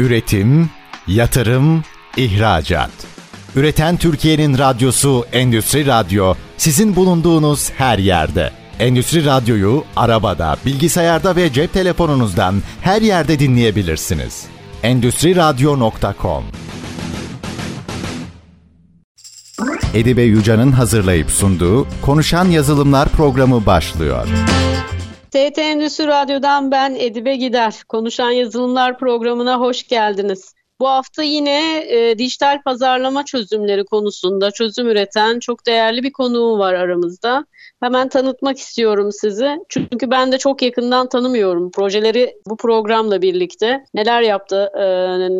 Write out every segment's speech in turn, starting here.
Üretim, yatırım, ihracat. Üreten Türkiye'nin radyosu Endüstri Radyo sizin bulunduğunuz her yerde. Endüstri Radyo'yu arabada, bilgisayarda ve cep telefonunuzdan her yerde dinleyebilirsiniz. Endüstri Radyo.com Edibe Yuca'nın hazırlayıp sunduğu Konuşan Yazılımlar programı başlıyor. TT Endüstri Radyo'dan ben Edibe Gider. Konuşan Yazılımlar programına hoş geldiniz. Bu hafta yine e, dijital pazarlama çözümleri konusunda çözüm üreten çok değerli bir konuğum var aramızda. Hemen tanıtmak istiyorum sizi. Çünkü ben de çok yakından tanımıyorum projeleri bu programla birlikte. Neler yaptı, e,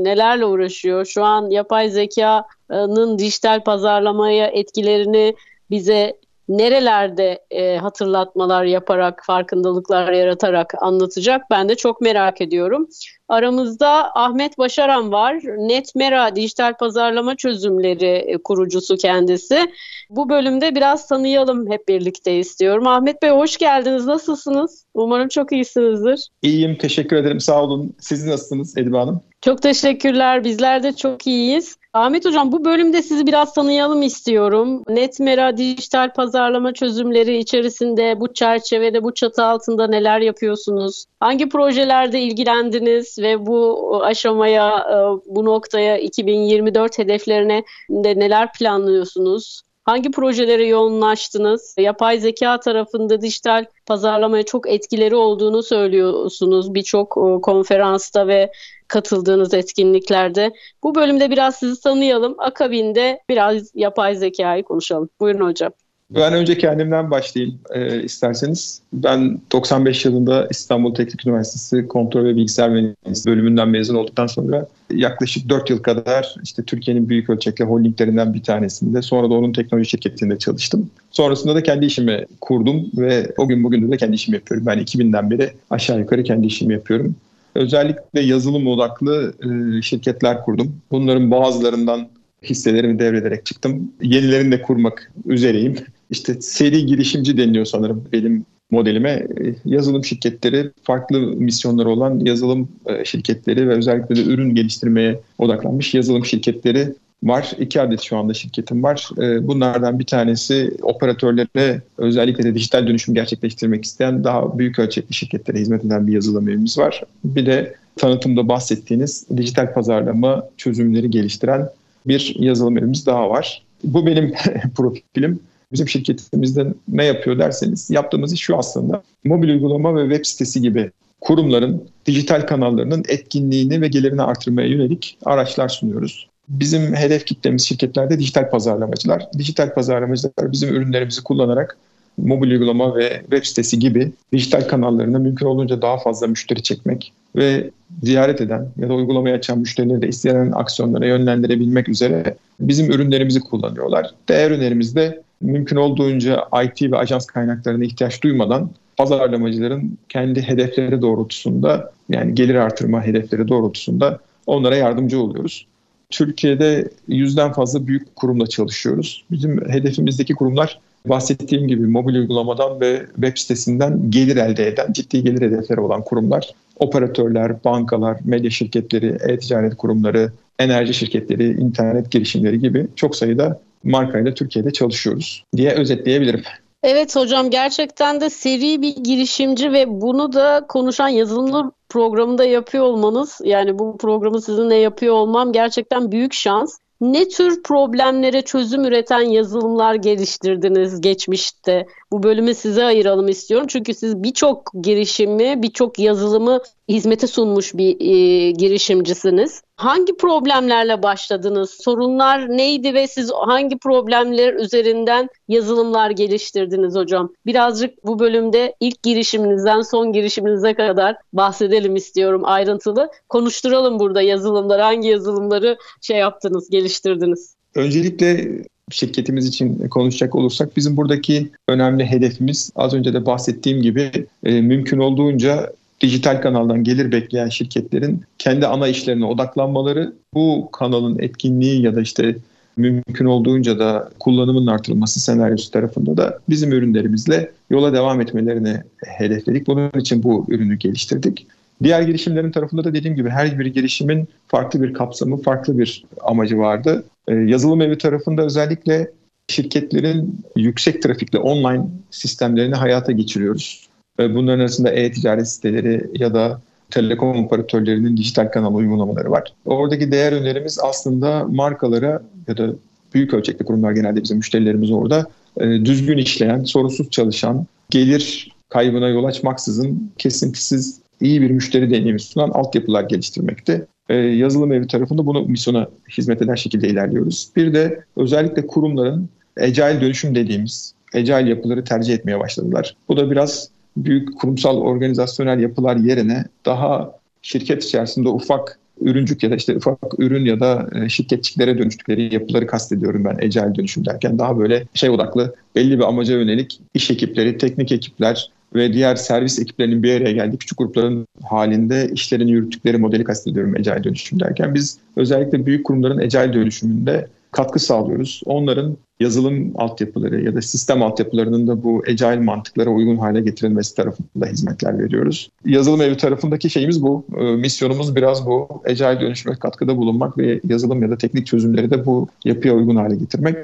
nelerle uğraşıyor. Şu an yapay zekanın dijital pazarlamaya etkilerini bize nerelerde e, hatırlatmalar yaparak, farkındalıklar yaratarak anlatacak ben de çok merak ediyorum. Aramızda Ahmet Başaran var. Netmera Dijital Pazarlama Çözümleri e, kurucusu kendisi. Bu bölümde biraz tanıyalım hep birlikte istiyorum. Ahmet Bey hoş geldiniz. Nasılsınız? Umarım çok iyisinizdir. İyiyim, teşekkür ederim. Sağ olun. Siz nasılsınız Edibe Hanım? Çok teşekkürler. Bizler de çok iyiyiz. Ahmet Hocam bu bölümde sizi biraz tanıyalım istiyorum. Netmera dijital pazarlama çözümleri içerisinde bu çerçevede, bu çatı altında neler yapıyorsunuz? Hangi projelerde ilgilendiniz ve bu aşamaya, e, bu noktaya 2024 hedeflerine de neler planlıyorsunuz? Hangi projelere yoğunlaştınız? Yapay zeka tarafında dijital pazarlamaya çok etkileri olduğunu söylüyorsunuz birçok e, konferansta ve katıldığınız etkinliklerde. Bu bölümde biraz sizi tanıyalım. Akabinde biraz yapay zekayı konuşalım. Buyurun hocam. Ben önce kendimden başlayayım e, isterseniz. Ben 95 yılında İstanbul Teknik Üniversitesi Kontrol ve Bilgisayar Mühendisliği bölümünden mezun olduktan sonra yaklaşık 4 yıl kadar işte Türkiye'nin büyük ölçekli holdinglerinden bir tanesinde sonra da onun teknoloji şirketinde çalıştım. Sonrasında da kendi işimi kurdum ve o gün bugün de kendi işimi yapıyorum. Ben 2000'den beri aşağı yukarı kendi işimi yapıyorum. Özellikle yazılım odaklı e, şirketler kurdum. Bunların bazılarından hisselerimi devrederek çıktım. Yenilerini de kurmak üzereyim. İşte seri girişimci deniliyor sanırım benim modelime. E, yazılım şirketleri, farklı misyonları olan yazılım e, şirketleri ve özellikle de ürün geliştirmeye odaklanmış yazılım şirketleri var. İki adet şu anda şirketim var. E, bunlardan bir tanesi operatörlere özellikle de dijital dönüşüm gerçekleştirmek isteyen daha büyük ölçekli şirketlere hizmet eden bir yazılım evimiz var. Bir de tanıtımda bahsettiğiniz dijital pazarlama çözümleri geliştiren bir yazılım evimiz daha var. Bu benim profilim. Bizim şirketimizde ne yapıyor derseniz yaptığımız iş şu aslında. Mobil uygulama ve web sitesi gibi kurumların dijital kanallarının etkinliğini ve gelirini artırmaya yönelik araçlar sunuyoruz. Bizim hedef kitlemiz şirketlerde dijital pazarlamacılar. Dijital pazarlamacılar bizim ürünlerimizi kullanarak mobil uygulama ve web sitesi gibi dijital kanallarına mümkün olduğunca daha fazla müşteri çekmek ve ziyaret eden ya da uygulamayı açan müşterileri de istenen aksiyonlara yönlendirebilmek üzere bizim ürünlerimizi kullanıyorlar. Değer önerimizde mümkün olduğunca IT ve ajans kaynaklarına ihtiyaç duymadan pazarlamacıların kendi hedefleri doğrultusunda yani gelir artırma hedefleri doğrultusunda onlara yardımcı oluyoruz. Türkiye'de yüzden fazla büyük kurumla çalışıyoruz. Bizim hedefimizdeki kurumlar bahsettiğim gibi mobil uygulamadan ve web sitesinden gelir elde eden, ciddi gelir hedefleri olan kurumlar. Operatörler, bankalar, medya şirketleri, e-ticaret kurumları, enerji şirketleri, internet girişimleri gibi çok sayıda markayla Türkiye'de çalışıyoruz diye özetleyebilirim. Evet hocam gerçekten de seri bir girişimci ve bunu da konuşan yazılımlı programında yapıyor olmanız yani bu programı sizinle yapıyor olmam gerçekten büyük şans. Ne tür problemlere çözüm üreten yazılımlar geliştirdiniz geçmişte? Bu bölümü size ayıralım istiyorum. Çünkü siz birçok girişimi, birçok yazılımı hizmete sunmuş bir e, girişimcisiniz. Hangi problemlerle başladınız? Sorunlar neydi ve siz hangi problemler üzerinden yazılımlar geliştirdiniz hocam? Birazcık bu bölümde ilk girişiminizden son girişiminize kadar bahsedelim istiyorum ayrıntılı. Konuşturalım burada yazılımlar, hangi yazılımları şey yaptınız, geliştirdiniz? Öncelikle şirketimiz için konuşacak olursak bizim buradaki önemli hedefimiz az önce de bahsettiğim gibi e, mümkün olduğunca dijital kanaldan gelir bekleyen şirketlerin kendi ana işlerine odaklanmaları, bu kanalın etkinliği ya da işte mümkün olduğunca da kullanımın artırılması senaryosu tarafında da bizim ürünlerimizle yola devam etmelerini hedefledik. Bunun için bu ürünü geliştirdik. Diğer girişimlerin tarafında da dediğim gibi her bir girişimin farklı bir kapsamı, farklı bir amacı vardı. E, yazılım evi tarafında özellikle şirketlerin yüksek trafikli online sistemlerini hayata geçiriyoruz. E, bunların arasında e-ticaret siteleri ya da telekom operatörlerinin dijital kanal uygulamaları var. Oradaki değer önerimiz aslında markalara ya da büyük ölçekli kurumlar genelde bizim müşterilerimiz orada e, düzgün işleyen, sorunsuz çalışan, gelir kaybına yol açmaksızın kesintisiz iyi bir müşteri deneyimi sunan altyapılar geliştirmekte. Ee, yazılım evi tarafında bunu misyona hizmet eden şekilde ilerliyoruz. Bir de özellikle kurumların agile dönüşüm dediğimiz agile yapıları tercih etmeye başladılar. Bu da biraz büyük kurumsal organizasyonel yapılar yerine daha şirket içerisinde ufak ürüncük ya da işte ufak ürün ya da e, şirketçiklere dönüştükleri yapıları kastediyorum ben agile dönüşüm derken daha böyle şey odaklı belli bir amaca yönelik iş ekipleri, teknik ekipler ve diğer servis ekiplerinin bir araya geldiği küçük grupların halinde işlerini yürüttükleri modeli kastediyorum Agile dönüşüm derken. Biz özellikle büyük kurumların Agile dönüşümünde katkı sağlıyoruz. Onların yazılım altyapıları ya da sistem altyapılarının da bu agile mantıklara uygun hale getirilmesi tarafında hizmetler veriyoruz. Yazılım evi tarafındaki şeyimiz bu. E, misyonumuz biraz bu. Agile dönüşüme katkıda bulunmak ve yazılım ya da teknik çözümleri de bu yapıya uygun hale getirmek.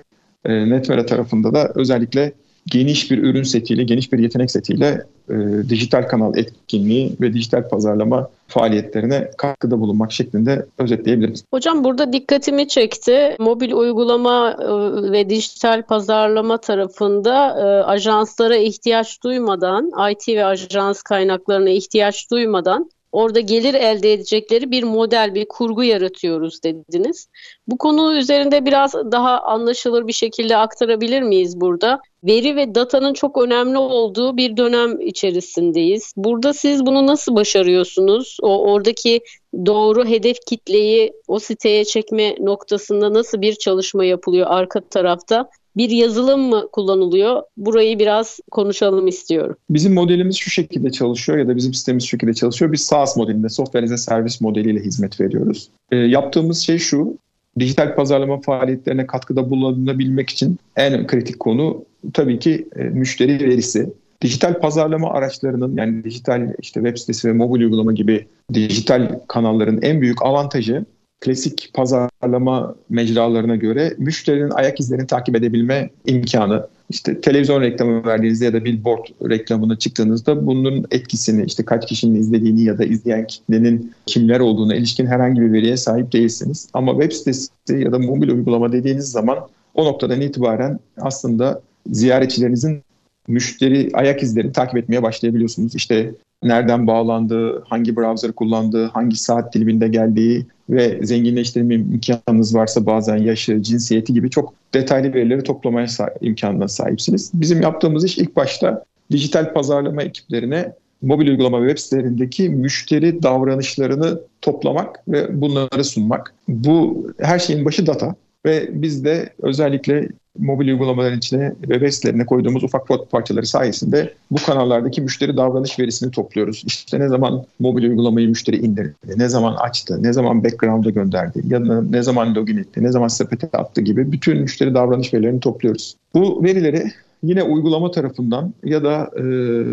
E, Netmera tarafında da özellikle geniş bir ürün setiyle, geniş bir yetenek setiyle e, dijital kanal etkinliği ve dijital pazarlama faaliyetlerine katkıda bulunmak şeklinde özetleyebiliriz. Hocam burada dikkatimi çekti. Mobil uygulama e, ve dijital pazarlama tarafında e, ajanslara ihtiyaç duymadan, IT ve ajans kaynaklarına ihtiyaç duymadan orada gelir elde edecekleri bir model, bir kurgu yaratıyoruz dediniz. Bu konu üzerinde biraz daha anlaşılır bir şekilde aktarabilir miyiz burada? Veri ve datanın çok önemli olduğu bir dönem içerisindeyiz. Burada siz bunu nasıl başarıyorsunuz? O oradaki doğru hedef kitleyi o siteye çekme noktasında nasıl bir çalışma yapılıyor arka tarafta? bir yazılım mı kullanılıyor? Burayı biraz konuşalım istiyorum. Bizim modelimiz şu şekilde çalışıyor ya da bizim sistemimiz şu şekilde çalışıyor. Biz SaaS modelinde, Software as a Service modeliyle hizmet veriyoruz. E, yaptığımız şey şu, dijital pazarlama faaliyetlerine katkıda bulunabilmek için en kritik konu tabii ki e, müşteri verisi. Dijital pazarlama araçlarının yani dijital işte web sitesi ve mobil uygulama gibi dijital kanalların en büyük avantajı klasik pazarlama mecralarına göre müşterinin ayak izlerini takip edebilme imkanı. İşte televizyon reklamı verdiğinizde ya da billboard reklamına çıktığınızda bunun etkisini işte kaç kişinin izlediğini ya da izleyen kitlenin kimler olduğuna ilişkin herhangi bir veriye sahip değilsiniz. Ama web sitesi ya da mobil uygulama dediğiniz zaman o noktadan itibaren aslında ziyaretçilerinizin müşteri ayak izlerini takip etmeye başlayabiliyorsunuz. İşte nereden bağlandığı, hangi browser kullandığı, hangi saat diliminde geldiği ve zenginleştirme imkanınız varsa bazen yaşı, cinsiyeti gibi çok detaylı verileri toplamaya imkanına sahipsiniz. Bizim yaptığımız iş ilk başta dijital pazarlama ekiplerine mobil uygulama web sitelerindeki müşteri davranışlarını toplamak ve bunları sunmak. Bu her şeyin başı data ve biz de özellikle mobil uygulamaların içine ve web koyduğumuz ufak parçaları sayesinde bu kanallardaki müşteri davranış verisini topluyoruz. İşte ne zaman mobil uygulamayı müşteri indirdi, ne zaman açtı, ne zaman background'a gönderdi, ya da ne zaman login etti, ne zaman sepete attı gibi bütün müşteri davranış verilerini topluyoruz. Bu verileri yine uygulama tarafından ya da e,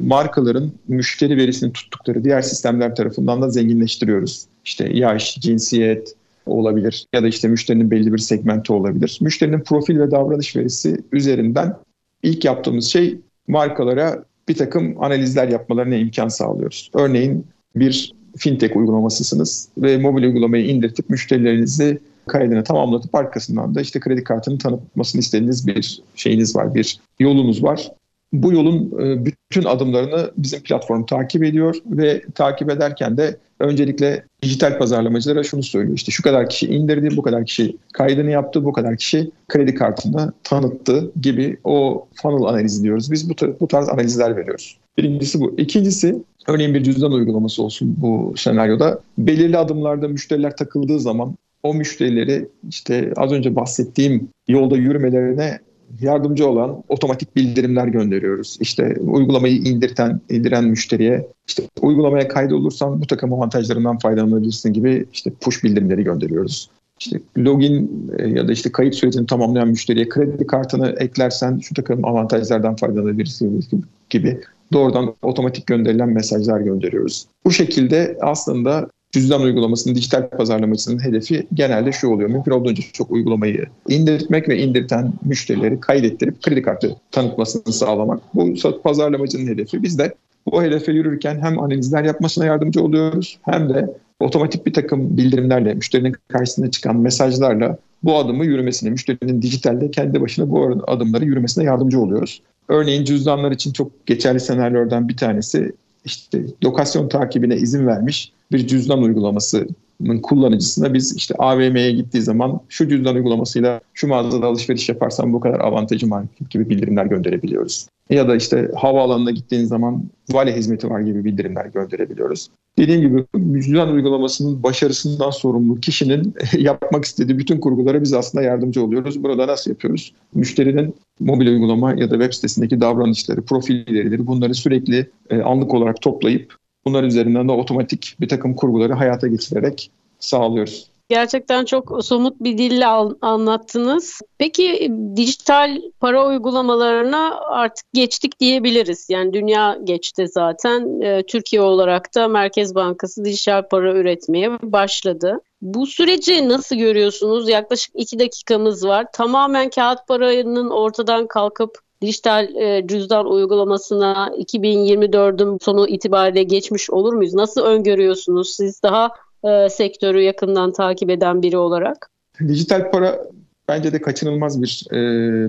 markaların müşteri verisini tuttukları diğer sistemler tarafından da zenginleştiriyoruz. İşte yaş, cinsiyet, olabilir ya da işte müşterinin belli bir segmenti olabilir. Müşterinin profil ve davranış verisi üzerinden ilk yaptığımız şey markalara bir takım analizler yapmalarına imkan sağlıyoruz. Örneğin bir fintech uygulamasısınız ve mobil uygulamayı indirtip müşterilerinizi kaydını tamamlatıp arkasından da işte kredi kartını tanıtmasını istediğiniz bir şeyiniz var, bir yolunuz var. Bu yolun e, bütün adımlarını bizim platform takip ediyor ve takip ederken de öncelikle dijital pazarlamacılara şunu söylüyor. İşte şu kadar kişi indirdi, bu kadar kişi kaydını yaptı, bu kadar kişi kredi kartını tanıttı gibi o funnel analizi diyoruz. Biz bu, bu tarz analizler veriyoruz. Birincisi bu. İkincisi örneğin bir cüzdan uygulaması olsun bu senaryoda. Belirli adımlarda müşteriler takıldığı zaman o müşterileri işte az önce bahsettiğim yolda yürümelerine yardımcı olan otomatik bildirimler gönderiyoruz. İşte uygulamayı indirten, indiren müşteriye işte uygulamaya kaydolursan bu takım avantajlarından faydalanabilirsin gibi işte push bildirimleri gönderiyoruz. İşte login e, ya da işte kayıt sürecini tamamlayan müşteriye kredi kartını eklersen şu takım avantajlardan faydalanabilirsin gibi doğrudan otomatik gönderilen mesajlar gönderiyoruz. Bu şekilde aslında cüzdan uygulamasının dijital pazarlamasının hedefi genelde şu oluyor. Mümkün olduğunca çok uygulamayı indirtmek ve indirten müşterileri kaydettirip kredi kartı tanıtmasını sağlamak. Bu pazarlamacının hedefi. Biz de bu hedefe yürürken hem analizler yapmasına yardımcı oluyoruz hem de otomatik bir takım bildirimlerle, müşterinin karşısına çıkan mesajlarla bu adımı yürümesine, müşterinin dijitalde kendi başına bu adımları yürümesine yardımcı oluyoruz. Örneğin cüzdanlar için çok geçerli senaryolardan bir tanesi işte lokasyon takibine izin vermiş bir cüzdan uygulamasının kullanıcısına biz işte AVM'ye gittiği zaman şu cüzdan uygulamasıyla şu mağazada alışveriş yaparsam bu kadar avantajım var gibi bildirimler gönderebiliyoruz. Ya da işte havaalanına gittiğin zaman vale hizmeti var gibi bildirimler gönderebiliyoruz. Dediğim gibi cüzdan uygulamasının başarısından sorumlu kişinin yapmak istediği bütün kurgulara biz aslında yardımcı oluyoruz. Burada nasıl yapıyoruz? Müşterinin mobil uygulama ya da web sitesindeki davranışları, profilleridir bunları sürekli e, anlık olarak toplayıp bunlar üzerinden de otomatik bir takım kurguları hayata geçirerek sağlıyoruz. Gerçekten çok somut bir dille anlattınız. Peki dijital para uygulamalarına artık geçtik diyebiliriz. Yani dünya geçti zaten. Ee, Türkiye olarak da Merkez Bankası dijital para üretmeye başladı. Bu süreci nasıl görüyorsunuz? Yaklaşık iki dakikamız var. Tamamen kağıt paranın ortadan kalkıp dijital e, cüzdan uygulamasına 2024'ün sonu itibariyle geçmiş olur muyuz? Nasıl öngörüyorsunuz? Siz daha e, sektörü yakından takip eden biri olarak? Dijital para bence de kaçınılmaz bir e,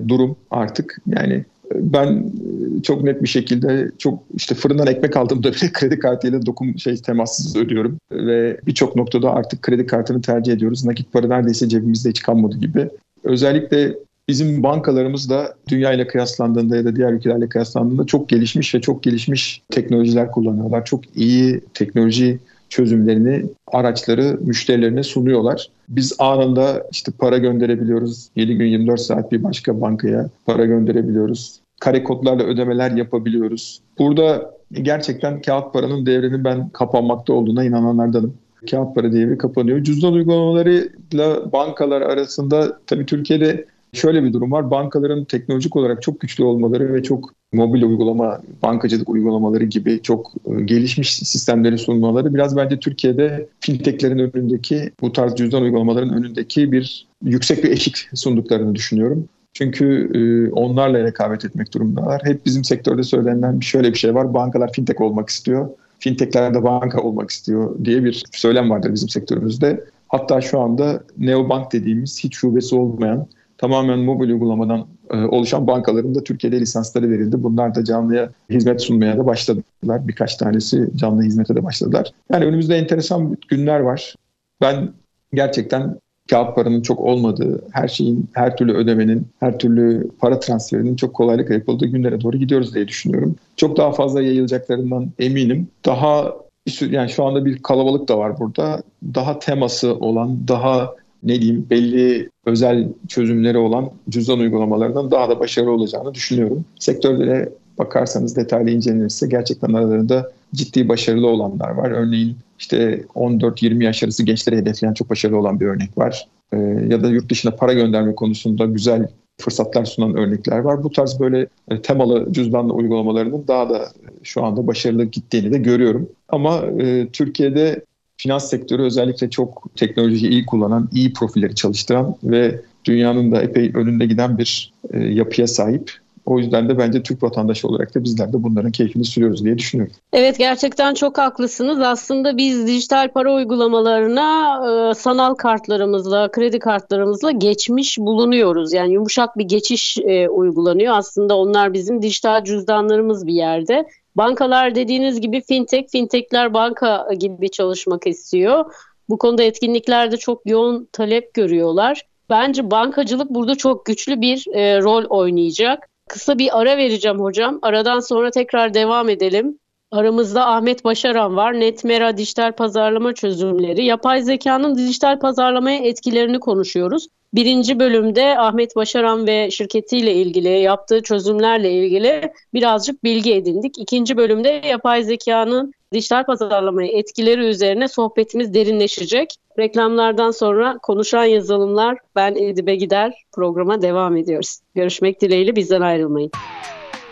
durum artık. Yani e, ben e, çok net bir şekilde çok işte fırından ekmek aldığımda bile kredi kartıyla dokun şey temassız ödüyorum ve birçok noktada artık kredi kartını tercih ediyoruz. Nakit para neredeyse cebimizde hiç kalmadı gibi. Özellikle bizim bankalarımız da dünya ile kıyaslandığında ya da diğer ülkelerle kıyaslandığında çok gelişmiş ve çok gelişmiş teknolojiler kullanıyorlar. Çok iyi teknoloji çözümlerini, araçları müşterilerine sunuyorlar. Biz anında işte para gönderebiliyoruz. 7 gün 24 saat bir başka bankaya para gönderebiliyoruz. Kare kodlarla ödemeler yapabiliyoruz. Burada gerçekten kağıt paranın devrinin ben kapanmakta olduğuna inananlardanım. Kağıt para devri kapanıyor. Cüzdan uygulamalarıyla bankalar arasında tabii Türkiye'de şöyle bir durum var. Bankaların teknolojik olarak çok güçlü olmaları ve çok mobil uygulama, bankacılık uygulamaları gibi çok e, gelişmiş sistemleri sunmaları biraz bence Türkiye'de fintechlerin önündeki bu tarz cüzdan uygulamaların önündeki bir yüksek bir eşik sunduklarını düşünüyorum. Çünkü e, onlarla rekabet etmek durumundalar. Hep bizim sektörde söylenen şöyle bir şey var. Bankalar fintech olmak istiyor. Fintechler de banka olmak istiyor diye bir söylem vardır bizim sektörümüzde. Hatta şu anda neobank dediğimiz hiç şubesi olmayan tamamen mobil uygulamadan e, oluşan bankaların da Türkiye'de lisansları verildi. Bunlar da canlıya hizmet sunmaya da başladılar. Birkaç tanesi canlı hizmete de başladılar. Yani önümüzde enteresan günler var. Ben gerçekten kağıt paranın çok olmadığı, her şeyin, her türlü ödemenin, her türlü para transferinin çok kolaylıkla yapıldığı günlere doğru gidiyoruz diye düşünüyorum. Çok daha fazla yayılacaklarından eminim. Daha yani şu anda bir kalabalık da var burada. Daha teması olan, daha ne diyeyim belli özel çözümleri olan cüzdan uygulamalarından daha da başarılı olacağını düşünüyorum. Sektörde bakarsanız detaylı incelenirse gerçekten aralarında ciddi başarılı olanlar var. Örneğin işte 14-20 yaş arası gençleri hedefleyen çok başarılı olan bir örnek var. Ee, ya da yurt dışına para gönderme konusunda güzel fırsatlar sunan örnekler var. Bu tarz böyle e, temalı cüzdanlı uygulamalarının daha da şu anda başarılı gittiğini de görüyorum. Ama e, Türkiye'de finans sektörü özellikle çok teknolojiyi iyi kullanan, iyi profilleri çalıştıran ve dünyanın da epey önünde giden bir e, yapıya sahip. O yüzden de bence Türk vatandaşı olarak da bizler de bunların keyfini sürüyoruz diye düşünüyorum. Evet gerçekten çok haklısınız. Aslında biz dijital para uygulamalarına e, sanal kartlarımızla, kredi kartlarımızla geçmiş bulunuyoruz. Yani yumuşak bir geçiş e, uygulanıyor. Aslında onlar bizim dijital cüzdanlarımız bir yerde. Bankalar dediğiniz gibi fintech, fintechler banka gibi çalışmak istiyor. Bu konuda etkinliklerde çok yoğun talep görüyorlar. Bence bankacılık burada çok güçlü bir e, rol oynayacak. Kısa bir ara vereceğim hocam. Aradan sonra tekrar devam edelim. Aramızda Ahmet Başaran var. Netmera Dijital Pazarlama Çözümleri. Yapay zekanın dijital pazarlamaya etkilerini konuşuyoruz. Birinci bölümde Ahmet Başaran ve şirketiyle ilgili yaptığı çözümlerle ilgili birazcık bilgi edindik. İkinci bölümde yapay zekanın dijital pazarlamaya etkileri üzerine sohbetimiz derinleşecek. Reklamlardan sonra konuşan yazılımlar ben Edibe Gider programa devam ediyoruz. Görüşmek dileğiyle bizden ayrılmayın.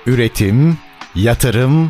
Üretim, yatırım,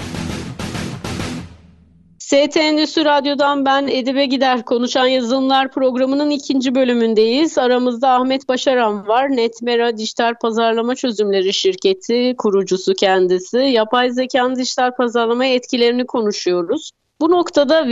ST Endüstri Radyo'dan ben Edibe Gider konuşan yazılımlar programının ikinci bölümündeyiz. Aramızda Ahmet Başaran var. Netmera Dijital Pazarlama Çözümleri Şirketi kurucusu kendisi. Yapay zekanın dijital pazarlama etkilerini konuşuyoruz. Bu noktada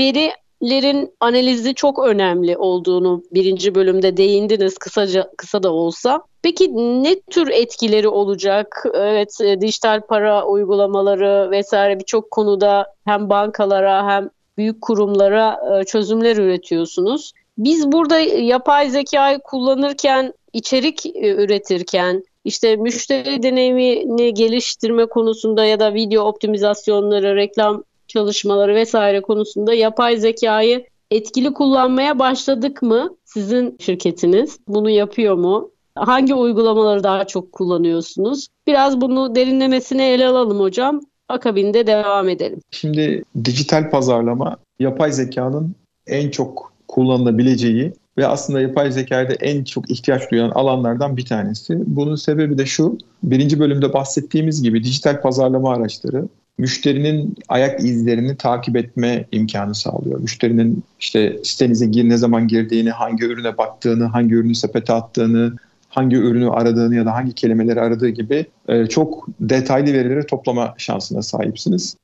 verilerin analizi çok önemli olduğunu birinci bölümde değindiniz kısaca kısa da olsa. Peki ne tür etkileri olacak? Evet e, dijital para uygulamaları vesaire birçok konuda hem bankalara hem büyük kurumlara e, çözümler üretiyorsunuz. Biz burada yapay zekayı kullanırken, içerik e, üretirken, işte müşteri deneyimini geliştirme konusunda ya da video optimizasyonları, reklam çalışmaları vesaire konusunda yapay zekayı etkili kullanmaya başladık mı? Sizin şirketiniz bunu yapıyor mu? Hangi uygulamaları daha çok kullanıyorsunuz? Biraz bunu derinlemesine ele alalım hocam. Akabinde devam edelim. Şimdi dijital pazarlama yapay zekanın en çok kullanılabileceği ve aslında yapay zekaya da en çok ihtiyaç duyan alanlardan bir tanesi. Bunun sebebi de şu, birinci bölümde bahsettiğimiz gibi dijital pazarlama araçları müşterinin ayak izlerini takip etme imkanı sağlıyor. Müşterinin işte sitenize gir ne zaman girdiğini, hangi ürüne baktığını, hangi ürünü sepete attığını, hangi ürünü aradığını ya da hangi kelimeleri aradığı gibi e, çok detaylı verileri toplama şansına sahipsiniz.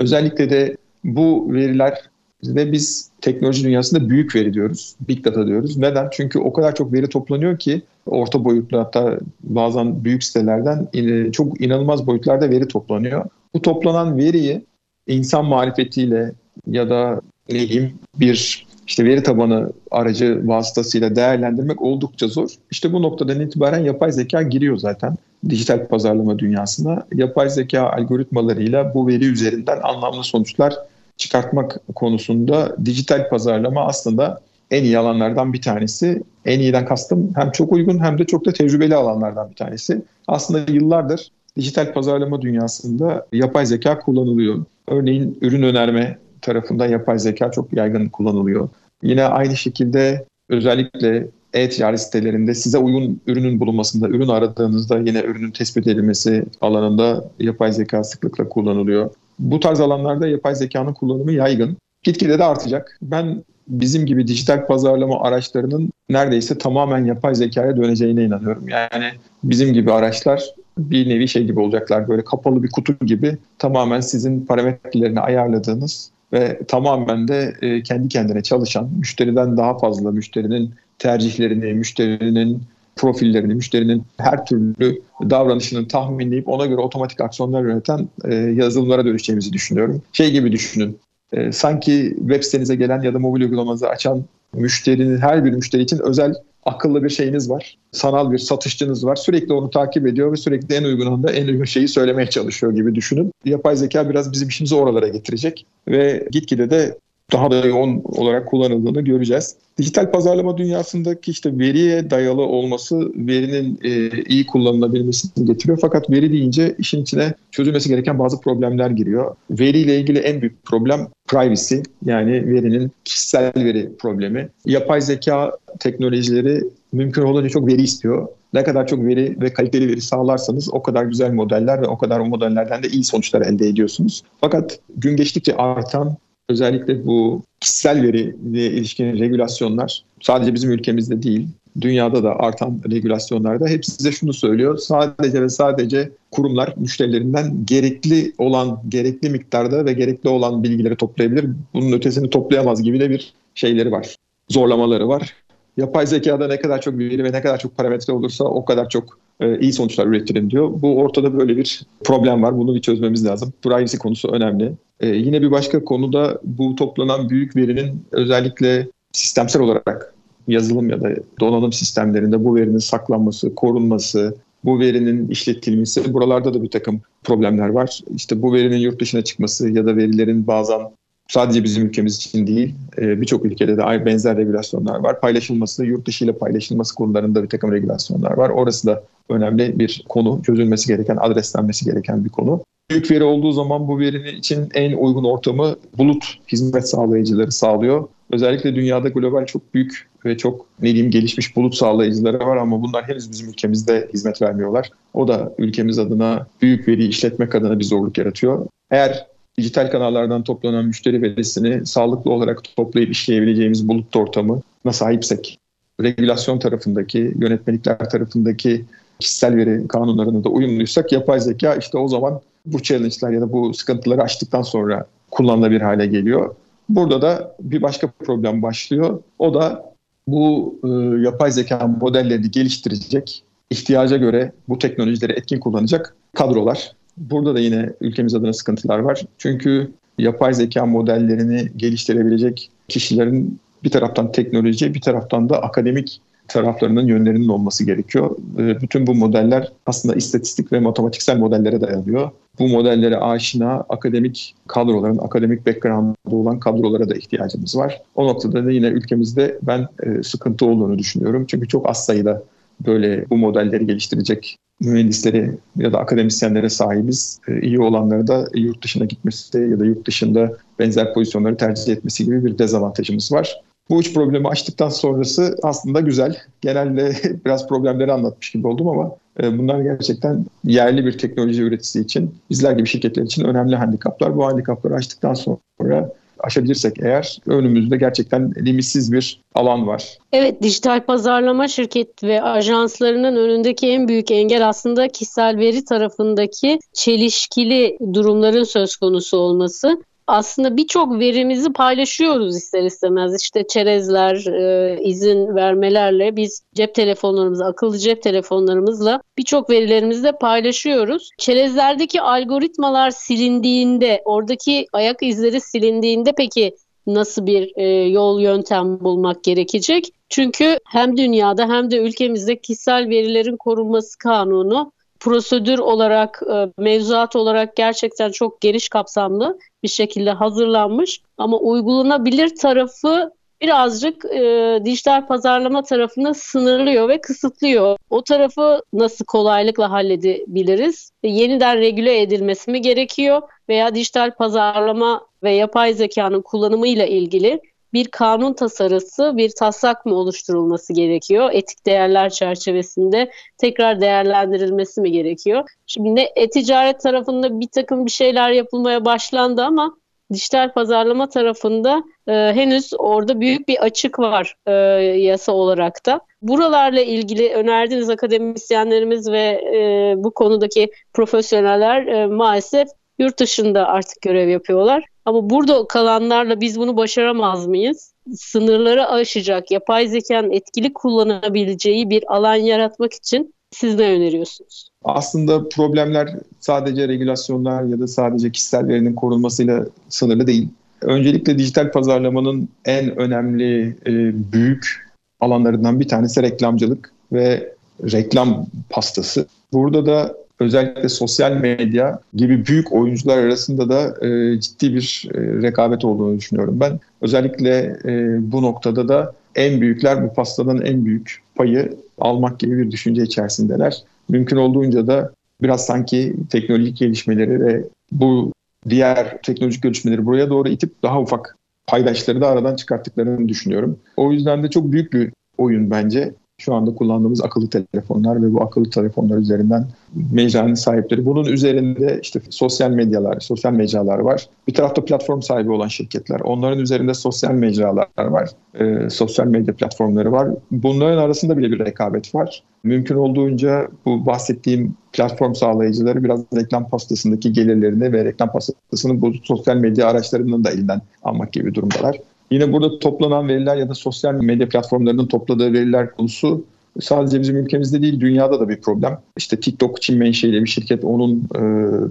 Özellikle de bu veriler ve biz teknoloji dünyasında büyük veri diyoruz. Big data diyoruz. Neden? Çünkü o kadar çok veri toplanıyor ki orta boyutlu hatta bazen büyük sitelerden çok inanılmaz boyutlarda veri toplanıyor. Bu toplanan veriyi insan marifetiyle ya da ne diyeyim bir işte veri tabanı aracı vasıtasıyla değerlendirmek oldukça zor. İşte bu noktadan itibaren yapay zeka giriyor zaten dijital pazarlama dünyasına. Yapay zeka algoritmalarıyla bu veri üzerinden anlamlı sonuçlar çıkartmak konusunda dijital pazarlama aslında en iyi alanlardan bir tanesi. En iyiden kastım hem çok uygun hem de çok da tecrübeli alanlardan bir tanesi. Aslında yıllardır dijital pazarlama dünyasında yapay zeka kullanılıyor. Örneğin ürün önerme tarafında yapay zeka çok yaygın kullanılıyor. Yine aynı şekilde özellikle e-ticaret sitelerinde size uygun ürünün bulunmasında, ürün aradığınızda yine ürünün tespit edilmesi alanında yapay zeka sıklıkla kullanılıyor. Bu tarz alanlarda yapay zekanın kullanımı yaygın. Gitgide de artacak. Ben bizim gibi dijital pazarlama araçlarının neredeyse tamamen yapay zekaya döneceğine inanıyorum. Yani bizim gibi araçlar bir nevi şey gibi olacaklar. Böyle kapalı bir kutu gibi tamamen sizin parametrelerini ayarladığınız ve tamamen de e, kendi kendine çalışan, müşteriden daha fazla müşterinin tercihlerini, müşterinin profillerini, müşterinin her türlü davranışını tahminleyip ona göre otomatik aksiyonlar yöneten e, yazılımlara dönüşeceğimizi düşünüyorum. Şey gibi düşünün, e, sanki web sitenize gelen ya da mobil uygulamanızı açan müşterinin her bir müşteri için özel akıllı bir şeyiniz var. Sanal bir satışçınız var. Sürekli onu takip ediyor ve sürekli en uygun anda en uygun şeyi söylemeye çalışıyor gibi düşünün. Yapay zeka biraz bizim işimizi oralara getirecek ve gitgide de daha da yoğun olarak kullanıldığını göreceğiz. Dijital pazarlama dünyasındaki işte veriye dayalı olması verinin e, iyi kullanılabilmesini getiriyor. Fakat veri deyince işin içine çözülmesi gereken bazı problemler giriyor. Veriyle ilgili en büyük problem privacy yani verinin kişisel veri problemi. Yapay zeka teknolojileri mümkün olduğunca çok veri istiyor. Ne kadar çok veri ve kaliteli veri sağlarsanız o kadar güzel modeller ve o kadar o modellerden de iyi sonuçlar elde ediyorsunuz. Fakat gün geçtikçe artan özellikle bu kişisel veriye ilişkin regülasyonlar sadece bizim ülkemizde değil, dünyada da artan regülasyonlarda hep size şunu söylüyor. Sadece ve sadece kurumlar müşterilerinden gerekli olan, gerekli miktarda ve gerekli olan bilgileri toplayabilir. Bunun ötesini toplayamaz gibi de bir şeyleri var. Zorlamaları var. Yapay zekada ne kadar çok veri ve ne kadar çok parametre olursa o kadar çok iyi sonuçlar üretirim diyor. Bu ortada böyle bir problem var. Bunu bir çözmemiz lazım. Privacy konusu önemli. E, yine bir başka konuda bu toplanan büyük verinin özellikle sistemsel olarak yazılım ya da donanım sistemlerinde bu verinin saklanması, korunması, bu verinin işletilmesi buralarda da bir takım problemler var. İşte bu verinin yurt dışına çıkması ya da verilerin bazen sadece bizim ülkemiz için değil e, birçok ülkede de benzer regülasyonlar var. Paylaşılması, yurt dışı ile paylaşılması konularında bir takım regülasyonlar var. Orası da önemli bir konu, çözülmesi gereken, adreslenmesi gereken bir konu. büyük veri olduğu zaman bu verinin için en uygun ortamı bulut hizmet sağlayıcıları sağlıyor. Özellikle dünyada global çok büyük ve çok ne diyeyim gelişmiş bulut sağlayıcıları var ama bunlar henüz bizim ülkemizde hizmet vermiyorlar. O da ülkemiz adına büyük veri işletmek adına bir zorluk yaratıyor. Eğer dijital kanallardan toplanan müşteri verisini sağlıklı olarak toplayıp işleyebileceğimiz bulut ortamına sahipsek, regülasyon tarafındaki, yönetmelikler tarafındaki kişisel veri kanunlarına da uyumluysak yapay zeka işte o zaman bu challenge'lar ya da bu sıkıntıları aştıktan sonra kullanılabilir hale geliyor. Burada da bir başka problem başlıyor. O da bu e, yapay zeka modellerini geliştirecek, ihtiyaca göre bu teknolojileri etkin kullanacak kadrolar. Burada da yine ülkemiz adına sıkıntılar var. Çünkü yapay zeka modellerini geliştirebilecek kişilerin bir taraftan teknoloji, bir taraftan da akademik taraflarının yönlerinin olması gerekiyor. Ee, bütün bu modeller aslında istatistik ve matematiksel modellere dayanıyor. Bu modellere aşina akademik kadroların, akademik background'da olan kadrolara da ihtiyacımız var. O noktada da yine ülkemizde ben e, sıkıntı olduğunu düşünüyorum. Çünkü çok az sayıda böyle bu modelleri geliştirecek mühendisleri ya da akademisyenlere sahibiz. E, iyi olanları da yurt dışına gitmesi ya da yurt dışında benzer pozisyonları tercih etmesi gibi bir dezavantajımız var. Bu üç problemi açtıktan sonrası aslında güzel. Genelde biraz problemleri anlatmış gibi oldum ama e, bunlar gerçekten yerli bir teknoloji üreticisi için, bizler gibi şirketler için önemli handikaplar. Bu handikapları açtıktan sonra aşabilirsek eğer önümüzde gerçekten limitsiz bir alan var. Evet, dijital pazarlama şirket ve ajanslarının önündeki en büyük engel aslında kişisel veri tarafındaki çelişkili durumların söz konusu olması aslında birçok verimizi paylaşıyoruz ister istemez. İşte çerezler, e, izin vermelerle biz cep telefonlarımızı, akıllı cep telefonlarımızla birçok verilerimizi de paylaşıyoruz. Çerezlerdeki algoritmalar silindiğinde, oradaki ayak izleri silindiğinde peki nasıl bir e, yol yöntem bulmak gerekecek? Çünkü hem dünyada hem de ülkemizde kişisel verilerin korunması kanunu prosedür olarak, e, mevzuat olarak gerçekten çok geniş kapsamlı bir şekilde hazırlanmış. Ama uygulanabilir tarafı birazcık e, dijital pazarlama tarafını sınırlıyor ve kısıtlıyor. O tarafı nasıl kolaylıkla halledebiliriz? E, yeniden regüle edilmesi mi gerekiyor? Veya dijital pazarlama ve yapay zekanın kullanımıyla ilgili bir kanun tasarısı, bir taslak mı oluşturulması gerekiyor? Etik değerler çerçevesinde tekrar değerlendirilmesi mi gerekiyor? Şimdi e-ticaret tarafında bir takım bir şeyler yapılmaya başlandı ama dijital pazarlama tarafında e, henüz orada büyük bir açık var e, yasa olarak da. Buralarla ilgili önerdiğiniz akademisyenlerimiz ve e, bu konudaki profesyoneller e, maalesef yurt dışında artık görev yapıyorlar. Ama burada kalanlarla biz bunu başaramaz mıyız? Sınırları aşacak, yapay zekanın etkili kullanabileceği bir alan yaratmak için siz ne öneriyorsunuz? Aslında problemler sadece regülasyonlar ya da sadece kişisel verinin korunmasıyla sınırlı değil. Öncelikle dijital pazarlamanın en önemli e, büyük alanlarından bir tanesi reklamcılık ve reklam pastası. Burada da özellikle sosyal medya gibi büyük oyuncular arasında da e, ciddi bir e, rekabet olduğunu düşünüyorum ben. Özellikle e, bu noktada da en büyükler bu pastadan en büyük payı almak gibi bir düşünce içerisindeler. Mümkün olduğunca da biraz sanki teknolojik gelişmeleri ve bu diğer teknolojik gelişmeleri buraya doğru itip daha ufak paydaşları da aradan çıkarttıklarını düşünüyorum. O yüzden de çok büyük bir oyun bence şu anda kullandığımız akıllı telefonlar ve bu akıllı telefonlar üzerinden mecranın sahipleri. Bunun üzerinde işte sosyal medyalar, sosyal mecralar var. Bir tarafta platform sahibi olan şirketler. Onların üzerinde sosyal mecralar var. E, sosyal medya platformları var. Bunların arasında bile bir rekabet var. Mümkün olduğunca bu bahsettiğim platform sağlayıcıları biraz reklam pastasındaki gelirlerini ve reklam pastasını bu sosyal medya araçlarının da elinden almak gibi durumdalar. Yine burada toplanan veriler ya da sosyal medya platformlarının topladığı veriler konusu sadece bizim ülkemizde değil dünyada da bir problem. İşte TikTok Çin menşeili bir şirket onun e,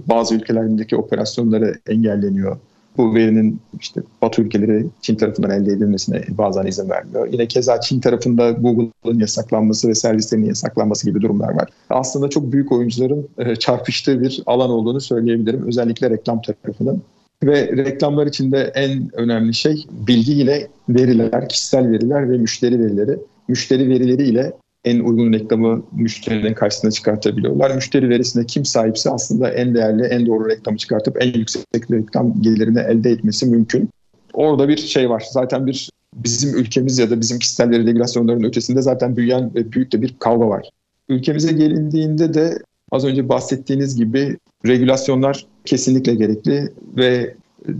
bazı ülkelerindeki operasyonları engelleniyor. Bu verinin işte Batı ülkeleri Çin tarafından elde edilmesine bazen izin vermiyor. Yine keza Çin tarafında Google'ın yasaklanması ve servislerinin yasaklanması gibi durumlar var. Aslında çok büyük oyuncuların e, çarpıştığı bir alan olduğunu söyleyebilirim. Özellikle reklam tarafının. Ve reklamlar içinde en önemli şey bilgi ile veriler, kişisel veriler ve müşteri verileri. Müşteri verileri ile en uygun reklamı müşterinin karşısına çıkartabiliyorlar. Müşteri verisinde kim sahipse aslında en değerli, en doğru reklamı çıkartıp en yüksek reklam gelirini elde etmesi mümkün. Orada bir şey var. Zaten bir bizim ülkemiz ya da bizim kişisel veri regülasyonlarının ötesinde zaten büyüyen ve büyük de bir kavga var. Ülkemize gelindiğinde de az önce bahsettiğiniz gibi regülasyonlar kesinlikle gerekli ve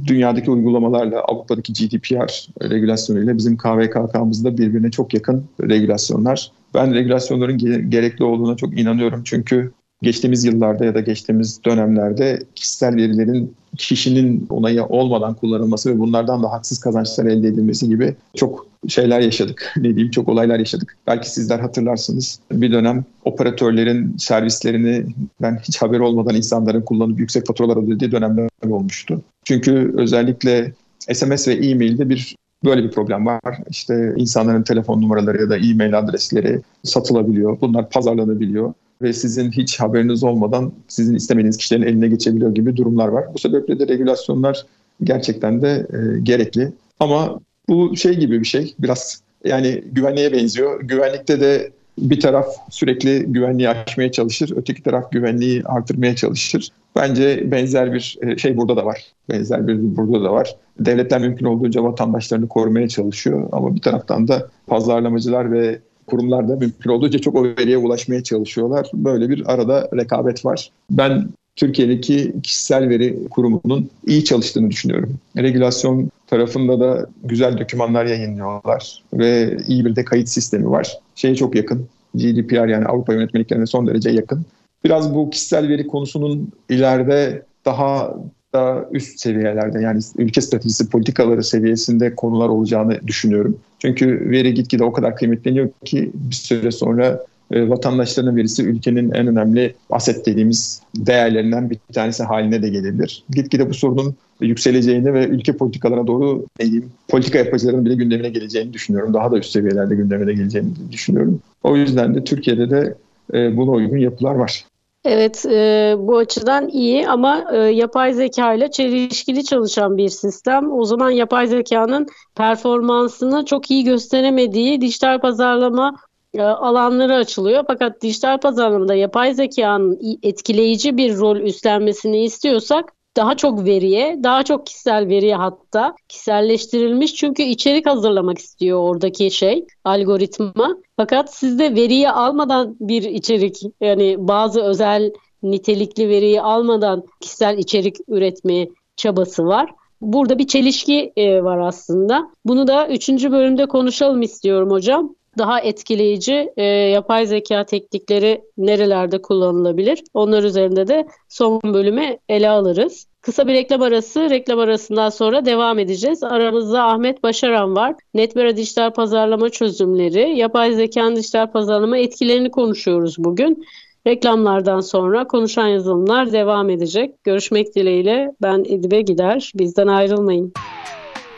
dünyadaki uygulamalarla Avrupa'daki GDPR regülasyonuyla bizim KVKK'mızda birbirine çok yakın regülasyonlar. Ben regülasyonların gerekli olduğuna çok inanıyorum çünkü geçtiğimiz yıllarda ya da geçtiğimiz dönemlerde kişisel verilerin kişinin onayı olmadan kullanılması ve bunlardan da haksız kazançlar elde edilmesi gibi çok şeyler yaşadık. Ne diyeyim çok olaylar yaşadık. Belki sizler hatırlarsınız. Bir dönem operatörlerin servislerini ben hiç haber olmadan insanların kullanıp yüksek faturalar ödediği dönemler olmuştu. Çünkü özellikle SMS ve e-mailde bir böyle bir problem var. İşte insanların telefon numaraları ya da e-mail adresleri satılabiliyor. Bunlar pazarlanabiliyor ve sizin hiç haberiniz olmadan sizin istemediğiniz kişilerin eline geçebiliyor gibi durumlar var. Bu sebeple de regülasyonlar gerçekten de e, gerekli. Ama bu şey gibi bir şey biraz yani güvenliğe benziyor. Güvenlikte de bir taraf sürekli güvenliği aşmaya çalışır, öteki taraf güvenliği artırmaya çalışır. Bence benzer bir e, şey burada da var. Benzer bir burada da var. Devletler mümkün olduğunca vatandaşlarını korumaya çalışıyor ama bir taraftan da pazarlamacılar ve kurumlar da mümkün olduğunca çok o veriye ulaşmaya çalışıyorlar. Böyle bir arada rekabet var. Ben Türkiye'deki kişisel veri kurumunun iyi çalıştığını düşünüyorum. Regülasyon tarafında da güzel dokümanlar yayınlıyorlar ve iyi bir de kayıt sistemi var. Şeye çok yakın. GDPR yani Avrupa yönetmeliklerine son derece yakın. Biraz bu kişisel veri konusunun ileride daha da üst seviyelerde yani ülke stratejisi politikaları seviyesinde konular olacağını düşünüyorum. Çünkü veri gitgide o kadar kıymetleniyor ki bir süre sonra e, vatandaşların verisi ülkenin en önemli aset dediğimiz değerlerinden bir tanesi haline de gelebilir. Gitgide bu sorunun yükseleceğini ve ülke politikalarına doğru diyeyim, politika yapıcıların bile gündemine geleceğini düşünüyorum. Daha da üst seviyelerde gündemine geleceğini düşünüyorum. O yüzden de Türkiye'de de e, buna uygun yapılar var. Evet, e, bu açıdan iyi ama e, yapay zeka ile çelişkili çalışan bir sistem. O zaman yapay zekanın performansını çok iyi gösteremediği dijital pazarlama e, alanları açılıyor. Fakat dijital pazarlamada yapay zekanın etkileyici bir rol üstlenmesini istiyorsak daha çok veriye, daha çok kişisel veriye hatta kişiselleştirilmiş çünkü içerik hazırlamak istiyor oradaki şey, algoritma. Fakat sizde veriyi almadan bir içerik yani bazı özel nitelikli veriyi almadan kişisel içerik üretme çabası var. Burada bir çelişki e, var aslında. Bunu da üçüncü bölümde konuşalım istiyorum hocam daha etkileyici e, yapay zeka teknikleri nerelerde kullanılabilir? Onlar üzerinde de son bölümü ele alırız. Kısa bir reklam arası, reklam arasından sonra devam edeceğiz. Aramızda Ahmet Başaran var. Netbera Dijital Pazarlama Çözümleri, yapay zekanın dijital pazarlama etkilerini konuşuyoruz bugün. Reklamlardan sonra konuşan yazılımlar devam edecek. Görüşmek dileğiyle ben Edibe Gider. Bizden ayrılmayın.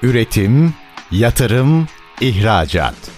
Üretim, yatırım, ihracat.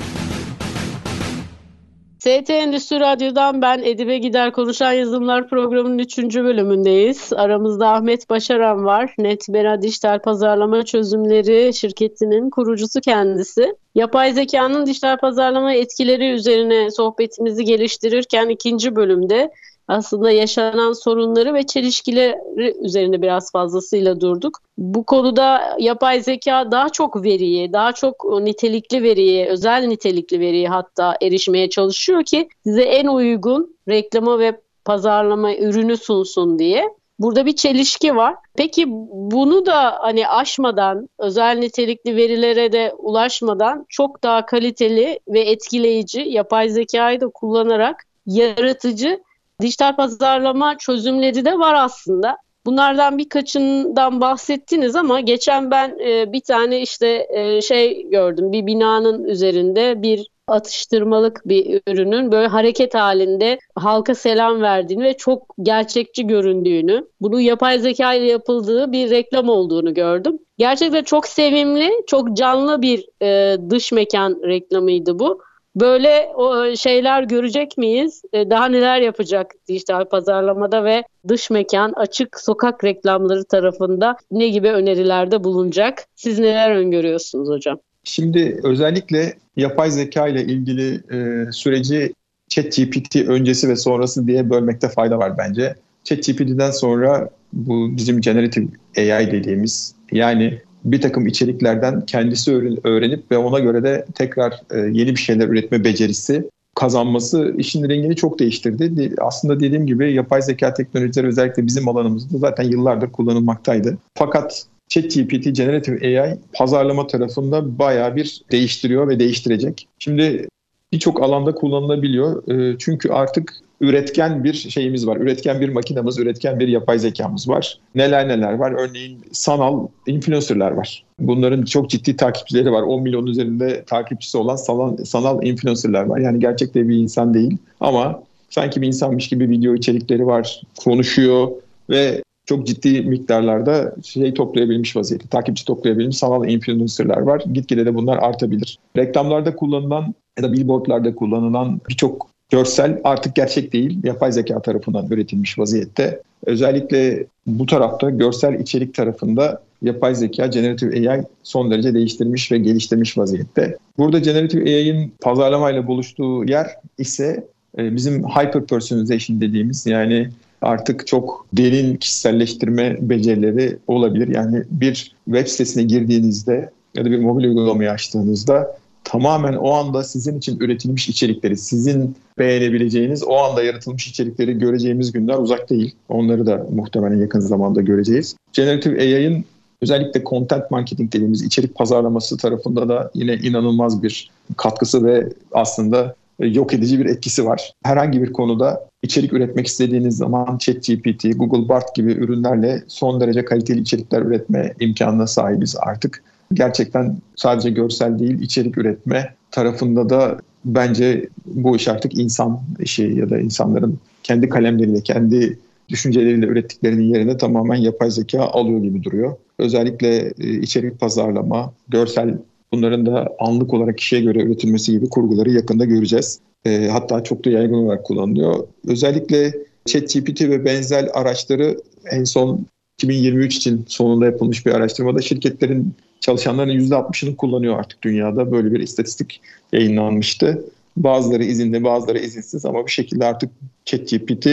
ST Endüstri Radyo'dan ben Edibe Gider Konuşan Yazılımlar programının 3. bölümündeyiz. Aramızda Ahmet Başaran var. Netbera Dijital Pazarlama Çözümleri şirketinin kurucusu kendisi. Yapay zekanın dijital pazarlama etkileri üzerine sohbetimizi geliştirirken ikinci bölümde aslında yaşanan sorunları ve çelişkileri üzerine biraz fazlasıyla durduk. Bu konuda yapay zeka daha çok veriye, daha çok nitelikli veriye, özel nitelikli veriye hatta erişmeye çalışıyor ki size en uygun reklama ve pazarlama ürünü sunsun diye. Burada bir çelişki var. Peki bunu da hani aşmadan, özel nitelikli verilere de ulaşmadan çok daha kaliteli ve etkileyici yapay zekayı da kullanarak yaratıcı dijital pazarlama çözümleri de var aslında. Bunlardan birkaçından bahsettiniz ama geçen ben e, bir tane işte e, şey gördüm. Bir binanın üzerinde bir atıştırmalık bir ürünün böyle hareket halinde halka selam verdiğini ve çok gerçekçi göründüğünü, bunu yapay zeka ile yapıldığı bir reklam olduğunu gördüm. Gerçekten çok sevimli, çok canlı bir e, dış mekan reklamıydı bu. Böyle o şeyler görecek miyiz? E, daha neler yapacak dijital pazarlamada ve dış mekan, açık sokak reklamları tarafında ne gibi önerilerde bulunacak? Siz neler öngörüyorsunuz hocam? Şimdi özellikle yapay zeka ile ilgili e, süreci ChatGPT öncesi ve sonrası diye bölmekte fayda var bence. ChatGPT'den sonra bu bizim generative AI dediğimiz yani bir takım içeriklerden kendisi öğrenip ve ona göre de tekrar e, yeni bir şeyler üretme becerisi kazanması işin rengini çok değiştirdi. Aslında dediğim gibi yapay zeka teknolojileri özellikle bizim alanımızda zaten yıllardır kullanılmaktaydı. Fakat ChatGPT, Generative AI pazarlama tarafında bayağı bir değiştiriyor ve değiştirecek. Şimdi birçok alanda kullanılabiliyor. E, çünkü artık üretken bir şeyimiz var. Üretken bir makinamız, üretken bir yapay zekamız var. Neler neler var. Örneğin sanal influencerlar var. Bunların çok ciddi takipçileri var. 10 milyon üzerinde takipçisi olan sanal, sanal influencerlar var. Yani gerçekte bir insan değil ama sanki bir insanmış gibi video içerikleri var. Konuşuyor ve çok ciddi miktarlarda şey toplayabilmiş vaziyette, takipçi toplayabilmiş sanal influencerlar var. Gitgide de bunlar artabilir. Reklamlarda kullanılan ya da billboardlarda kullanılan birçok görsel artık gerçek değil. Yapay zeka tarafından üretilmiş vaziyette. Özellikle bu tarafta görsel içerik tarafında yapay zeka Generative AI son derece değiştirmiş ve geliştirmiş vaziyette. Burada Generative AI'nin pazarlamayla buluştuğu yer ise e, bizim hyper personalization dediğimiz yani artık çok derin kişiselleştirme becerileri olabilir. Yani bir web sitesine girdiğinizde ya da bir mobil uygulamayı açtığınızda tamamen o anda sizin için üretilmiş içerikleri, sizin beğenebileceğiniz, o anda yaratılmış içerikleri göreceğimiz günler uzak değil. Onları da muhtemelen yakın zamanda göreceğiz. Generative AI'ın özellikle content marketing dediğimiz içerik pazarlaması tarafında da yine inanılmaz bir katkısı ve aslında yok edici bir etkisi var. Herhangi bir konuda içerik üretmek istediğiniz zaman ChatGPT, Google Bard gibi ürünlerle son derece kaliteli içerikler üretme imkanına sahibiz artık gerçekten sadece görsel değil içerik üretme tarafında da bence bu iş artık insan işi ya da insanların kendi kalemleriyle, kendi düşünceleriyle ürettiklerinin yerine tamamen yapay zeka alıyor gibi duruyor. Özellikle e, içerik pazarlama, görsel bunların da anlık olarak kişiye göre üretilmesi gibi kurguları yakında göreceğiz. E, hatta çok da yaygın olarak kullanılıyor. Özellikle ChatGPT ve benzer araçları en son 2023 için sonunda yapılmış bir araştırmada şirketlerin çalışanların %60'ını kullanıyor artık dünyada. Böyle bir istatistik yayınlanmıştı. Bazıları izinli, bazıları izinsiz ama bir şekilde artık ChatGPT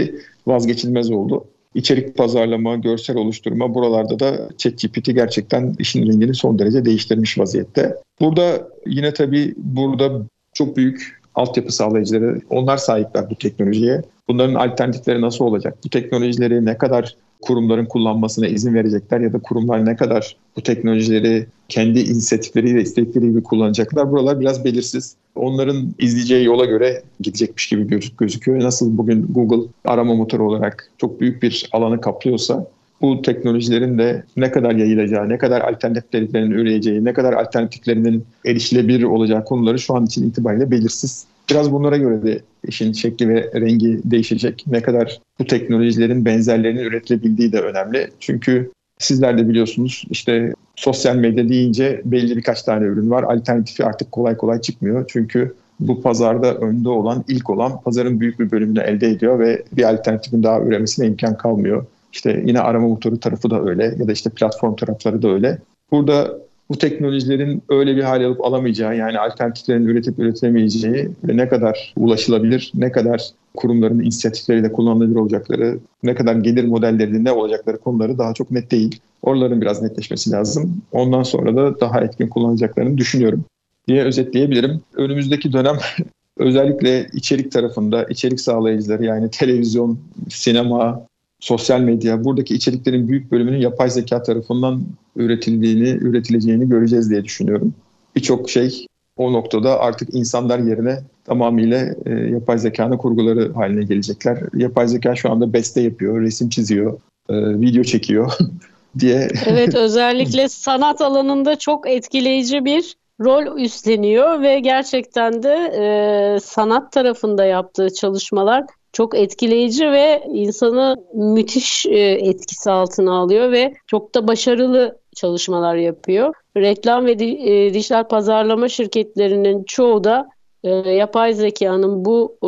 vazgeçilmez oldu. İçerik pazarlama, görsel oluşturma buralarda da ChatGPT gerçekten işin rengini son derece değiştirmiş vaziyette. Burada yine tabii burada çok büyük altyapı sağlayıcıları onlar sahipler bu teknolojiye. Bunların alternatifleri nasıl olacak? Bu teknolojileri ne kadar kurumların kullanmasına izin verecekler ya da kurumlar ne kadar bu teknolojileri kendi inisiyatifleriyle istedikleri gibi kullanacaklar. Buralar biraz belirsiz. Onların izleyeceği yola göre gidecekmiş gibi gözüküyor. Nasıl bugün Google arama motoru olarak çok büyük bir alanı kaplıyorsa bu teknolojilerin de ne kadar yayılacağı, ne kadar alternatiflerinin üreyeceği, ne kadar alternatiflerinin erişilebilir olacağı konuları şu an için itibariyle belirsiz. Biraz bunlara göre de işin şekli ve rengi değişecek. Ne kadar bu teknolojilerin benzerlerinin üretilebildiği de önemli. Çünkü sizler de biliyorsunuz işte sosyal medya deyince belli birkaç tane ürün var. Alternatifi artık kolay kolay çıkmıyor. Çünkü bu pazarda önde olan, ilk olan pazarın büyük bir bölümünü elde ediyor ve bir alternatifin daha üremesine imkan kalmıyor. İşte yine arama motoru tarafı da öyle ya da işte platform tarafları da öyle. Burada bu teknolojilerin öyle bir hal alıp alamayacağı yani alternatiflerin üretip üretilemeyeceği ve ne kadar ulaşılabilir, ne kadar kurumların inisiyatifleriyle kullanılabilir olacakları, ne kadar gelir modellerinin ne olacakları konuları daha çok net değil. Oraların biraz netleşmesi lazım. Ondan sonra da daha etkin kullanacaklarını düşünüyorum diye özetleyebilirim. Önümüzdeki dönem özellikle içerik tarafında içerik sağlayıcıları yani televizyon, sinema, sosyal medya buradaki içeriklerin büyük bölümünün yapay zeka tarafından üretildiğini, üretileceğini göreceğiz diye düşünüyorum. Birçok şey o noktada artık insanlar yerine tamamıyla e, yapay zekanın kurguları haline gelecekler. Yapay zeka şu anda beste yapıyor, resim çiziyor, e, video çekiyor diye. Evet özellikle sanat alanında çok etkileyici bir rol üstleniyor ve gerçekten de e, sanat tarafında yaptığı çalışmalar çok etkileyici ve insanı müthiş e, etkisi altına alıyor ve çok da başarılı çalışmalar yapıyor. Reklam ve e, dijital pazarlama şirketlerinin çoğu da e, yapay zekanın bu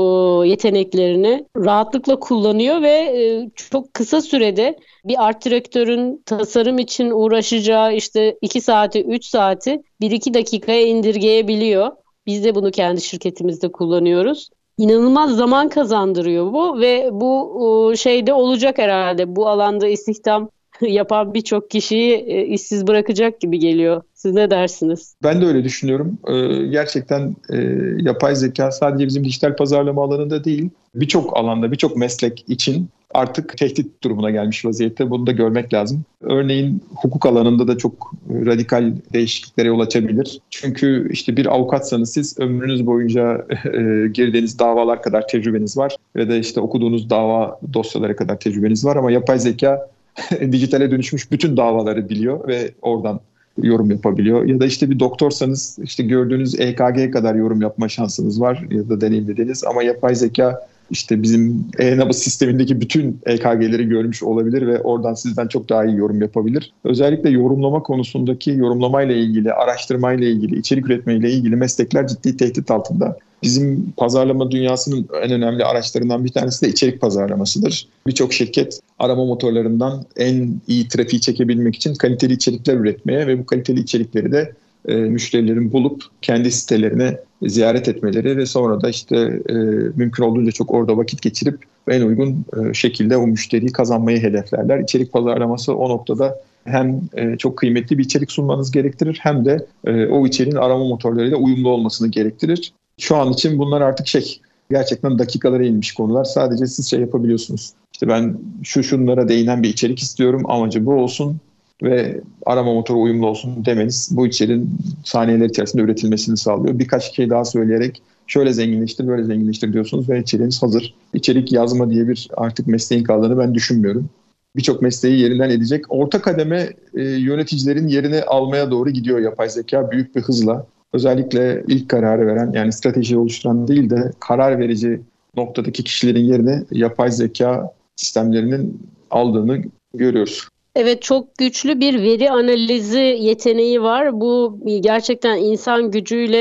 yeteneklerini rahatlıkla kullanıyor ve çok kısa sürede bir art direktörün tasarım için uğraşacağı işte 2 saati 3 saati 1-2 dakikaya indirgeyebiliyor. Biz de bunu kendi şirketimizde kullanıyoruz. İnanılmaz zaman kazandırıyor bu ve bu şeyde olacak herhalde. Bu alanda istihdam yapan birçok kişiyi e, işsiz bırakacak gibi geliyor. Siz ne dersiniz? Ben de öyle düşünüyorum. Ee, gerçekten e, yapay zeka sadece bizim dijital pazarlama alanında değil, birçok alanda, birçok meslek için artık tehdit durumuna gelmiş vaziyette. Bunu da görmek lazım. Örneğin hukuk alanında da çok radikal değişikliklere yol açabilir. Çünkü işte bir avukatsanız siz ömrünüz boyunca e, girdiğiniz davalar kadar tecrübeniz var ve de işte okuduğunuz dava dosyaları kadar tecrübeniz var ama yapay zeka dijitale dönüşmüş bütün davaları biliyor ve oradan yorum yapabiliyor. Ya da işte bir doktorsanız işte gördüğünüz EKG kadar yorum yapma şansınız var ya da deneyimlediğiniz ama yapay zeka işte bizim e-nabız sistemindeki bütün EKG'leri görmüş olabilir ve oradan sizden çok daha iyi yorum yapabilir. Özellikle yorumlama konusundaki yorumlamayla ilgili, araştırmayla ilgili, içerik üretmeyle ilgili meslekler ciddi tehdit altında. Bizim pazarlama dünyasının en önemli araçlarından bir tanesi de içerik pazarlamasıdır. Birçok şirket arama motorlarından en iyi trafiği çekebilmek için kaliteli içerikler üretmeye ve bu kaliteli içerikleri de e, müşterilerin bulup kendi sitelerine ziyaret etmeleri ve sonra da işte e, mümkün olduğunca çok orada vakit geçirip en uygun e, şekilde o müşteriyi kazanmayı hedeflerler. İçerik pazarlaması o noktada hem e, çok kıymetli bir içerik sunmanız gerektirir hem de e, o içeriğin arama motorlarıyla uyumlu olmasını gerektirir. Şu an için bunlar artık şey gerçekten dakikalara inmiş konular. Sadece siz şey yapabiliyorsunuz. İşte ben şu şunlara değinen bir içerik istiyorum. Amacı bu olsun ve arama motoru uyumlu olsun demeniz bu içeriğin saniyeler içerisinde üretilmesini sağlıyor. Birkaç şey daha söyleyerek şöyle zenginleştir, böyle zenginleştir diyorsunuz ve içeriğiniz hazır. İçerik yazma diye bir artık mesleğin kaldığını ben düşünmüyorum. Birçok mesleği yerinden edecek. Orta kademe e, yöneticilerin yerini almaya doğru gidiyor yapay zeka büyük bir hızla. Özellikle ilk kararı veren yani strateji oluşturan değil de karar verici noktadaki kişilerin yerine yapay zeka sistemlerinin aldığını görüyoruz. Evet çok güçlü bir veri analizi yeteneği var. Bu gerçekten insan gücüyle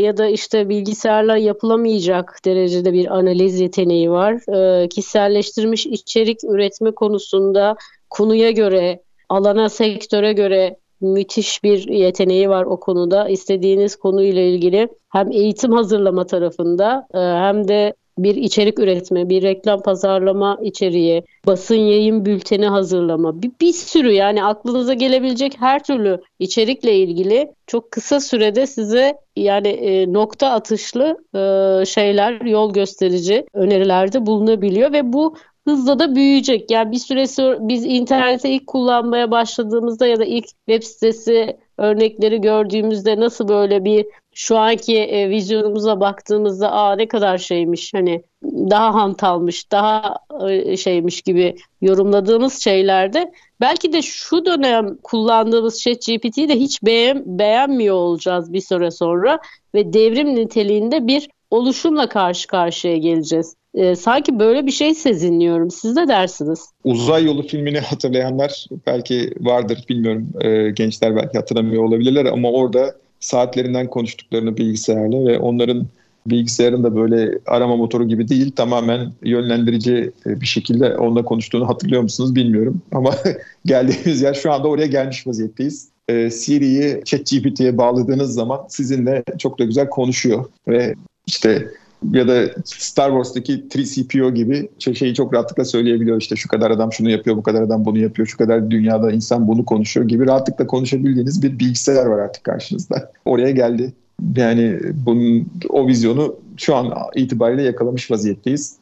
ya da işte bilgisayarla yapılamayacak derecede bir analiz yeteneği var. Ee, kişiselleştirilmiş içerik üretme konusunda konuya göre, alana, sektöre göre müthiş bir yeteneği var o konuda. İstediğiniz konuyla ilgili hem eğitim hazırlama tarafında e, hem de bir içerik üretme, bir reklam pazarlama içeriği, basın yayın bülteni hazırlama, bir, bir sürü yani aklınıza gelebilecek her türlü içerikle ilgili çok kısa sürede size yani e, nokta atışlı e, şeyler, yol gösterici önerilerde bulunabiliyor ve bu hızla da büyüyecek. Yani bir süre biz interneti ilk kullanmaya başladığımızda ya da ilk web sitesi örnekleri gördüğümüzde nasıl böyle bir şu anki e, vizyonumuza baktığımızda aa ne kadar şeymiş hani daha hantalmış, daha e, şeymiş gibi yorumladığımız şeylerde belki de şu dönem kullandığımız ChatGPT'yi de hiç beğen, beğenmiyor olacağız bir süre sonra ve devrim niteliğinde bir oluşumla karşı karşıya geleceğiz. E, sanki böyle bir şey sezinliyorum. Siz ne dersiniz? Uzay Yolu filmini hatırlayanlar belki vardır bilmiyorum. E, gençler belki hatırlamıyor olabilirler ama orada saatlerinden konuştuklarını bilgisayarla ve onların bilgisayarın da böyle arama motoru gibi değil tamamen yönlendirici e, bir şekilde onunla konuştuğunu hatırlıyor musunuz bilmiyorum ama geldiğimiz yer şu anda oraya gelmiş vaziyetteyiz. Ee, Siri'yi ChatGPT'ye bağladığınız zaman sizinle çok da güzel konuşuyor ve işte ya da Star Wars'taki 3CPO gibi şeyi çok rahatlıkla söyleyebiliyor. İşte şu kadar adam şunu yapıyor, bu kadar adam bunu yapıyor, şu kadar dünyada insan bunu konuşuyor gibi rahatlıkla konuşabildiğiniz bir bilgisayar var artık karşınızda. Oraya geldi. Yani bunun o vizyonu şu an itibariyle yakalamış vaziyetteyiz.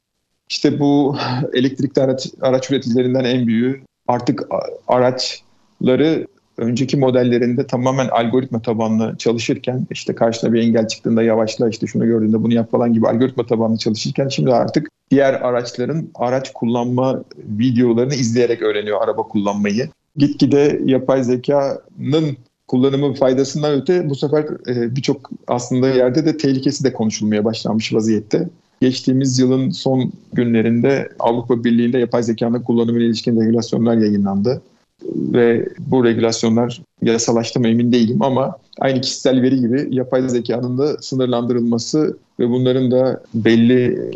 İşte bu elektrikli araç, araç üreticilerinden en büyüğü artık araçları önceki modellerinde tamamen algoritma tabanlı çalışırken işte karşına bir engel çıktığında yavaşla işte şunu gördüğünde bunu yap falan gibi algoritma tabanlı çalışırken şimdi artık diğer araçların araç kullanma videolarını izleyerek öğreniyor araba kullanmayı. Gitgide yapay zekanın kullanımı faydasından öte bu sefer e, birçok aslında yerde de tehlikesi de konuşulmaya başlanmış vaziyette. Geçtiğimiz yılın son günlerinde Avrupa Birliği'nde yapay zekanın kullanımına ilişkin regülasyonlar yayınlandı ve bu regülasyonlar yasalaştı mı emin değilim ama aynı kişisel veri gibi yapay zekanın da sınırlandırılması ve bunların da belli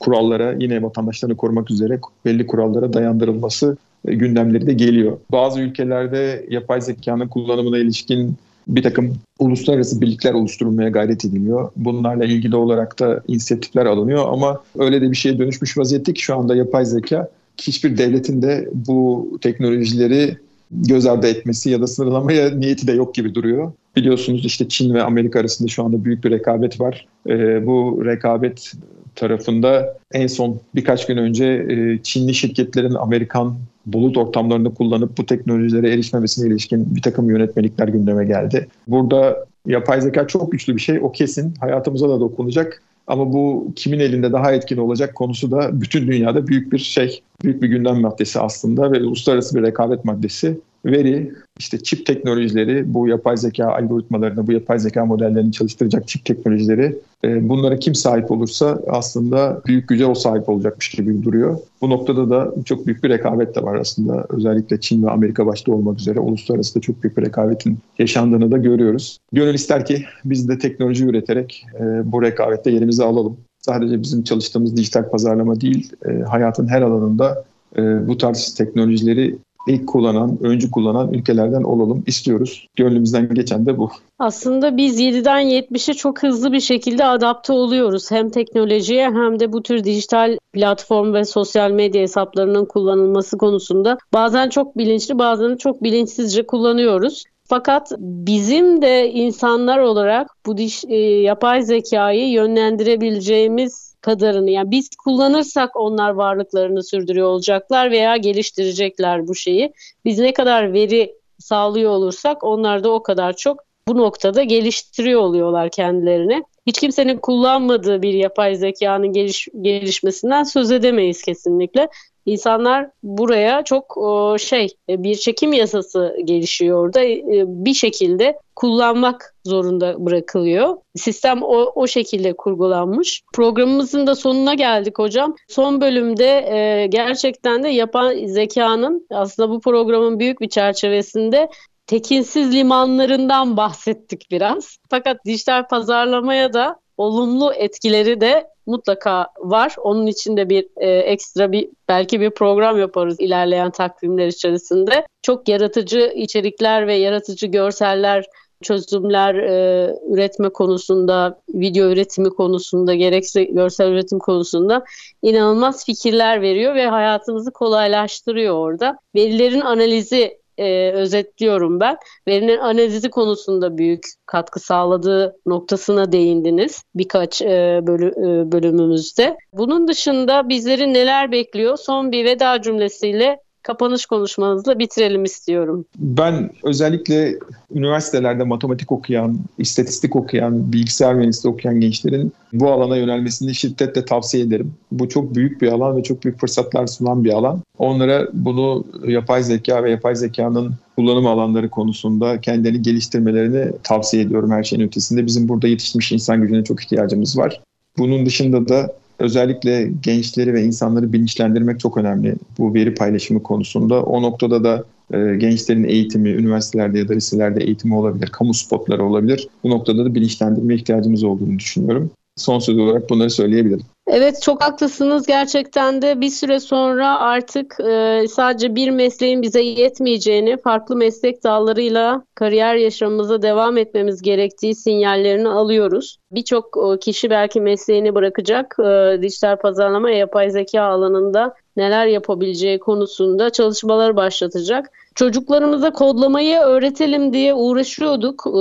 kurallara yine vatandaşlarını korumak üzere belli kurallara dayandırılması e, gündemleri de geliyor. Bazı ülkelerde yapay zekanın kullanımına ilişkin bir takım uluslararası birlikler oluşturulmaya gayret ediliyor. Bunlarla ilgili olarak da inisiyatifler alınıyor ama öyle de bir şeye dönüşmüş vaziyette ki şu anda yapay zeka hiçbir devletin de bu teknolojileri göz ardı etmesi ya da sınırlamaya niyeti de yok gibi duruyor. Biliyorsunuz işte Çin ve Amerika arasında şu anda büyük bir rekabet var. Ee, bu rekabet tarafında en son birkaç gün önce e, Çinli şirketlerin Amerikan bulut ortamlarını kullanıp bu teknolojilere erişmemesine ilişkin bir takım yönetmelikler gündeme geldi. Burada yapay zeka çok güçlü bir şey. O kesin. Hayatımıza da dokunacak. Ama bu kimin elinde daha etkin olacak konusu da bütün dünyada büyük bir şey, büyük bir gündem maddesi aslında ve uluslararası bir rekabet maddesi. Veri, işte çip teknolojileri, bu yapay zeka algoritmalarını, bu yapay zeka modellerini çalıştıracak çip teknolojileri e, bunlara kim sahip olursa aslında büyük güce o sahip olacakmış gibi duruyor. Bu noktada da çok büyük bir rekabet de var aslında. Özellikle Çin ve Amerika başta olmak üzere uluslararası da çok büyük bir rekabetin yaşandığını da görüyoruz. Gönül ister ki biz de teknoloji üreterek e, bu rekabette yerimizi alalım. Sadece bizim çalıştığımız dijital pazarlama değil, e, hayatın her alanında bu tarz teknolojileri ilk kullanan, öncü kullanan ülkelerden olalım istiyoruz. Gönlümüzden geçen de bu. Aslında biz 7'den 70'e çok hızlı bir şekilde adapte oluyoruz. Hem teknolojiye hem de bu tür dijital platform ve sosyal medya hesaplarının kullanılması konusunda bazen çok bilinçli bazen çok bilinçsizce kullanıyoruz. Fakat bizim de insanlar olarak bu diş, e, yapay zekayı yönlendirebileceğimiz kadarını yani biz kullanırsak onlar varlıklarını sürdürüyor olacaklar veya geliştirecekler bu şeyi. Biz ne kadar veri sağlıyor olursak onlar da o kadar çok bu noktada geliştiriyor oluyorlar kendilerini. Hiç kimsenin kullanmadığı bir yapay zekanın geliş, gelişmesinden söz edemeyiz kesinlikle. İnsanlar buraya çok şey e, bir çekim yasası gelişiyor orada e, bir şekilde kullanmak zorunda bırakılıyor. Sistem o, o şekilde kurgulanmış. Programımızın da sonuna geldik hocam. Son bölümde e, gerçekten de yapan zekanın aslında bu programın büyük bir çerçevesinde tekinsiz limanlarından bahsettik biraz. Fakat dijital pazarlamaya da olumlu etkileri de mutlaka var. Onun için de bir e, ekstra bir belki bir program yaparız ilerleyen takvimler içerisinde. Çok yaratıcı içerikler ve yaratıcı görseller çözümler e, üretme konusunda, video üretimi konusunda, gerekse görsel üretim konusunda inanılmaz fikirler veriyor ve hayatımızı kolaylaştırıyor orada. Verilerin analizi e, özetliyorum ben. Verinin analizi konusunda büyük katkı sağladığı noktasına değindiniz birkaç e, bölü, e, bölümümüzde. Bunun dışında bizleri neler bekliyor? Son bir veda cümlesiyle kapanış konuşmanızla bitirelim istiyorum. Ben özellikle üniversitelerde matematik okuyan, istatistik okuyan, bilgisayar mühendisliği okuyan gençlerin bu alana yönelmesini şiddetle tavsiye ederim. Bu çok büyük bir alan ve çok büyük fırsatlar sunan bir alan. Onlara bunu yapay zeka ve yapay zekanın kullanım alanları konusunda kendilerini geliştirmelerini tavsiye ediyorum her şeyin ötesinde. Bizim burada yetişmiş insan gücüne çok ihtiyacımız var. Bunun dışında da özellikle gençleri ve insanları bilinçlendirmek çok önemli bu veri paylaşımı konusunda. O noktada da e, gençlerin eğitimi, üniversitelerde ya da liselerde eğitimi olabilir, kamu spotları olabilir. Bu noktada da bilinçlendirme ihtiyacımız olduğunu düşünüyorum. Son söz olarak bunları söyleyebilirim. Evet çok haklısınız gerçekten de bir süre sonra artık e, sadece bir mesleğin bize yetmeyeceğini farklı meslek dallarıyla kariyer yaşamımıza devam etmemiz gerektiği sinyallerini alıyoruz. Birçok kişi belki mesleğini bırakacak e, dijital pazarlama yapay zeka alanında neler yapabileceği konusunda çalışmalar başlatacak. Çocuklarımıza kodlamayı öğretelim diye uğraşıyorduk e,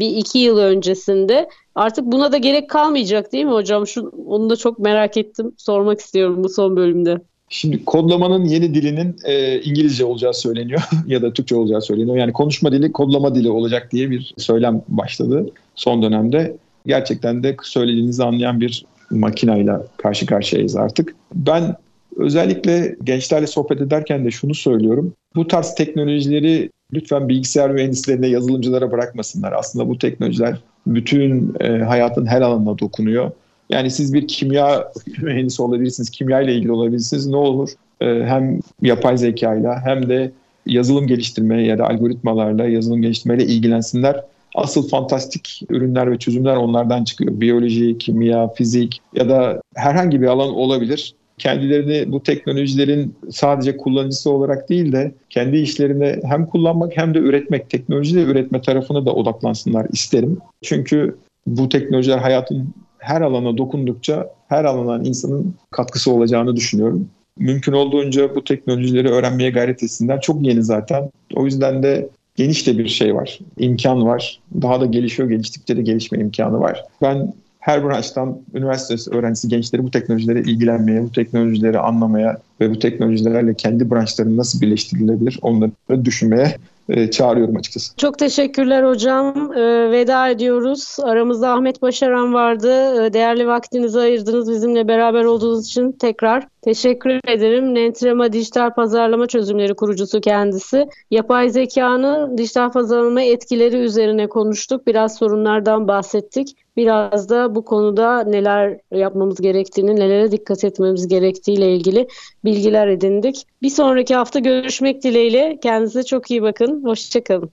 bir iki yıl öncesinde. Artık buna da gerek kalmayacak değil mi hocam? Şu, onu da çok merak ettim. Sormak istiyorum bu son bölümde. Şimdi kodlamanın yeni dilinin e, İngilizce olacağı söyleniyor ya da Türkçe olacağı söyleniyor. Yani konuşma dili kodlama dili olacak diye bir söylem başladı son dönemde. Gerçekten de söylediğinizi anlayan bir makinayla karşı karşıyayız artık. Ben özellikle gençlerle sohbet ederken de şunu söylüyorum. Bu tarz teknolojileri lütfen bilgisayar mühendislerine, yazılımcılara bırakmasınlar. Aslında bu teknolojiler bütün e, hayatın her alanına dokunuyor. Yani siz bir kimya mühendisi olabilirsiniz, kimya ile ilgili olabilirsiniz. Ne olur e, hem yapay zekayla hem de yazılım geliştirme ya da algoritmalarla, yazılım geliştirmeyle ilgilensinler. Asıl fantastik ürünler ve çözümler onlardan çıkıyor. Biyoloji, kimya, fizik ya da herhangi bir alan olabilir kendilerini bu teknolojilerin sadece kullanıcısı olarak değil de kendi işlerinde hem kullanmak hem de üretmek, teknolojiyle üretme tarafına da odaklansınlar isterim. Çünkü bu teknolojiler hayatın her alana dokundukça her alana insanın katkısı olacağını düşünüyorum. Mümkün olduğunca bu teknolojileri öğrenmeye gayret etsinler. Çok yeni zaten. O yüzden de geniş de bir şey var. imkan var. Daha da gelişiyor. Geliştikçe de gelişme imkanı var. Ben her branştan üniversite öğrencisi gençleri bu teknolojilere ilgilenmeye, bu teknolojileri anlamaya ve bu teknolojilerle kendi branşlarını nasıl birleştirilebilir onları düşünmeye e, çağırıyorum açıkçası. Çok teşekkürler hocam. E, veda ediyoruz. Aramızda Ahmet Başaran vardı. E, değerli vaktinizi ayırdınız. Bizimle beraber olduğunuz için tekrar teşekkür ederim. Nentrema Dijital Pazarlama Çözümleri kurucusu kendisi. Yapay zekanın dijital pazarlama etkileri üzerine konuştuk. Biraz sorunlardan bahsettik. Biraz da bu konuda neler yapmamız gerektiğini, nelere dikkat etmemiz gerektiğiyle ilgili bilgiler edindik. Bir sonraki hafta görüşmek dileğiyle. Kendinize çok iyi bakın. Hoşçakalın.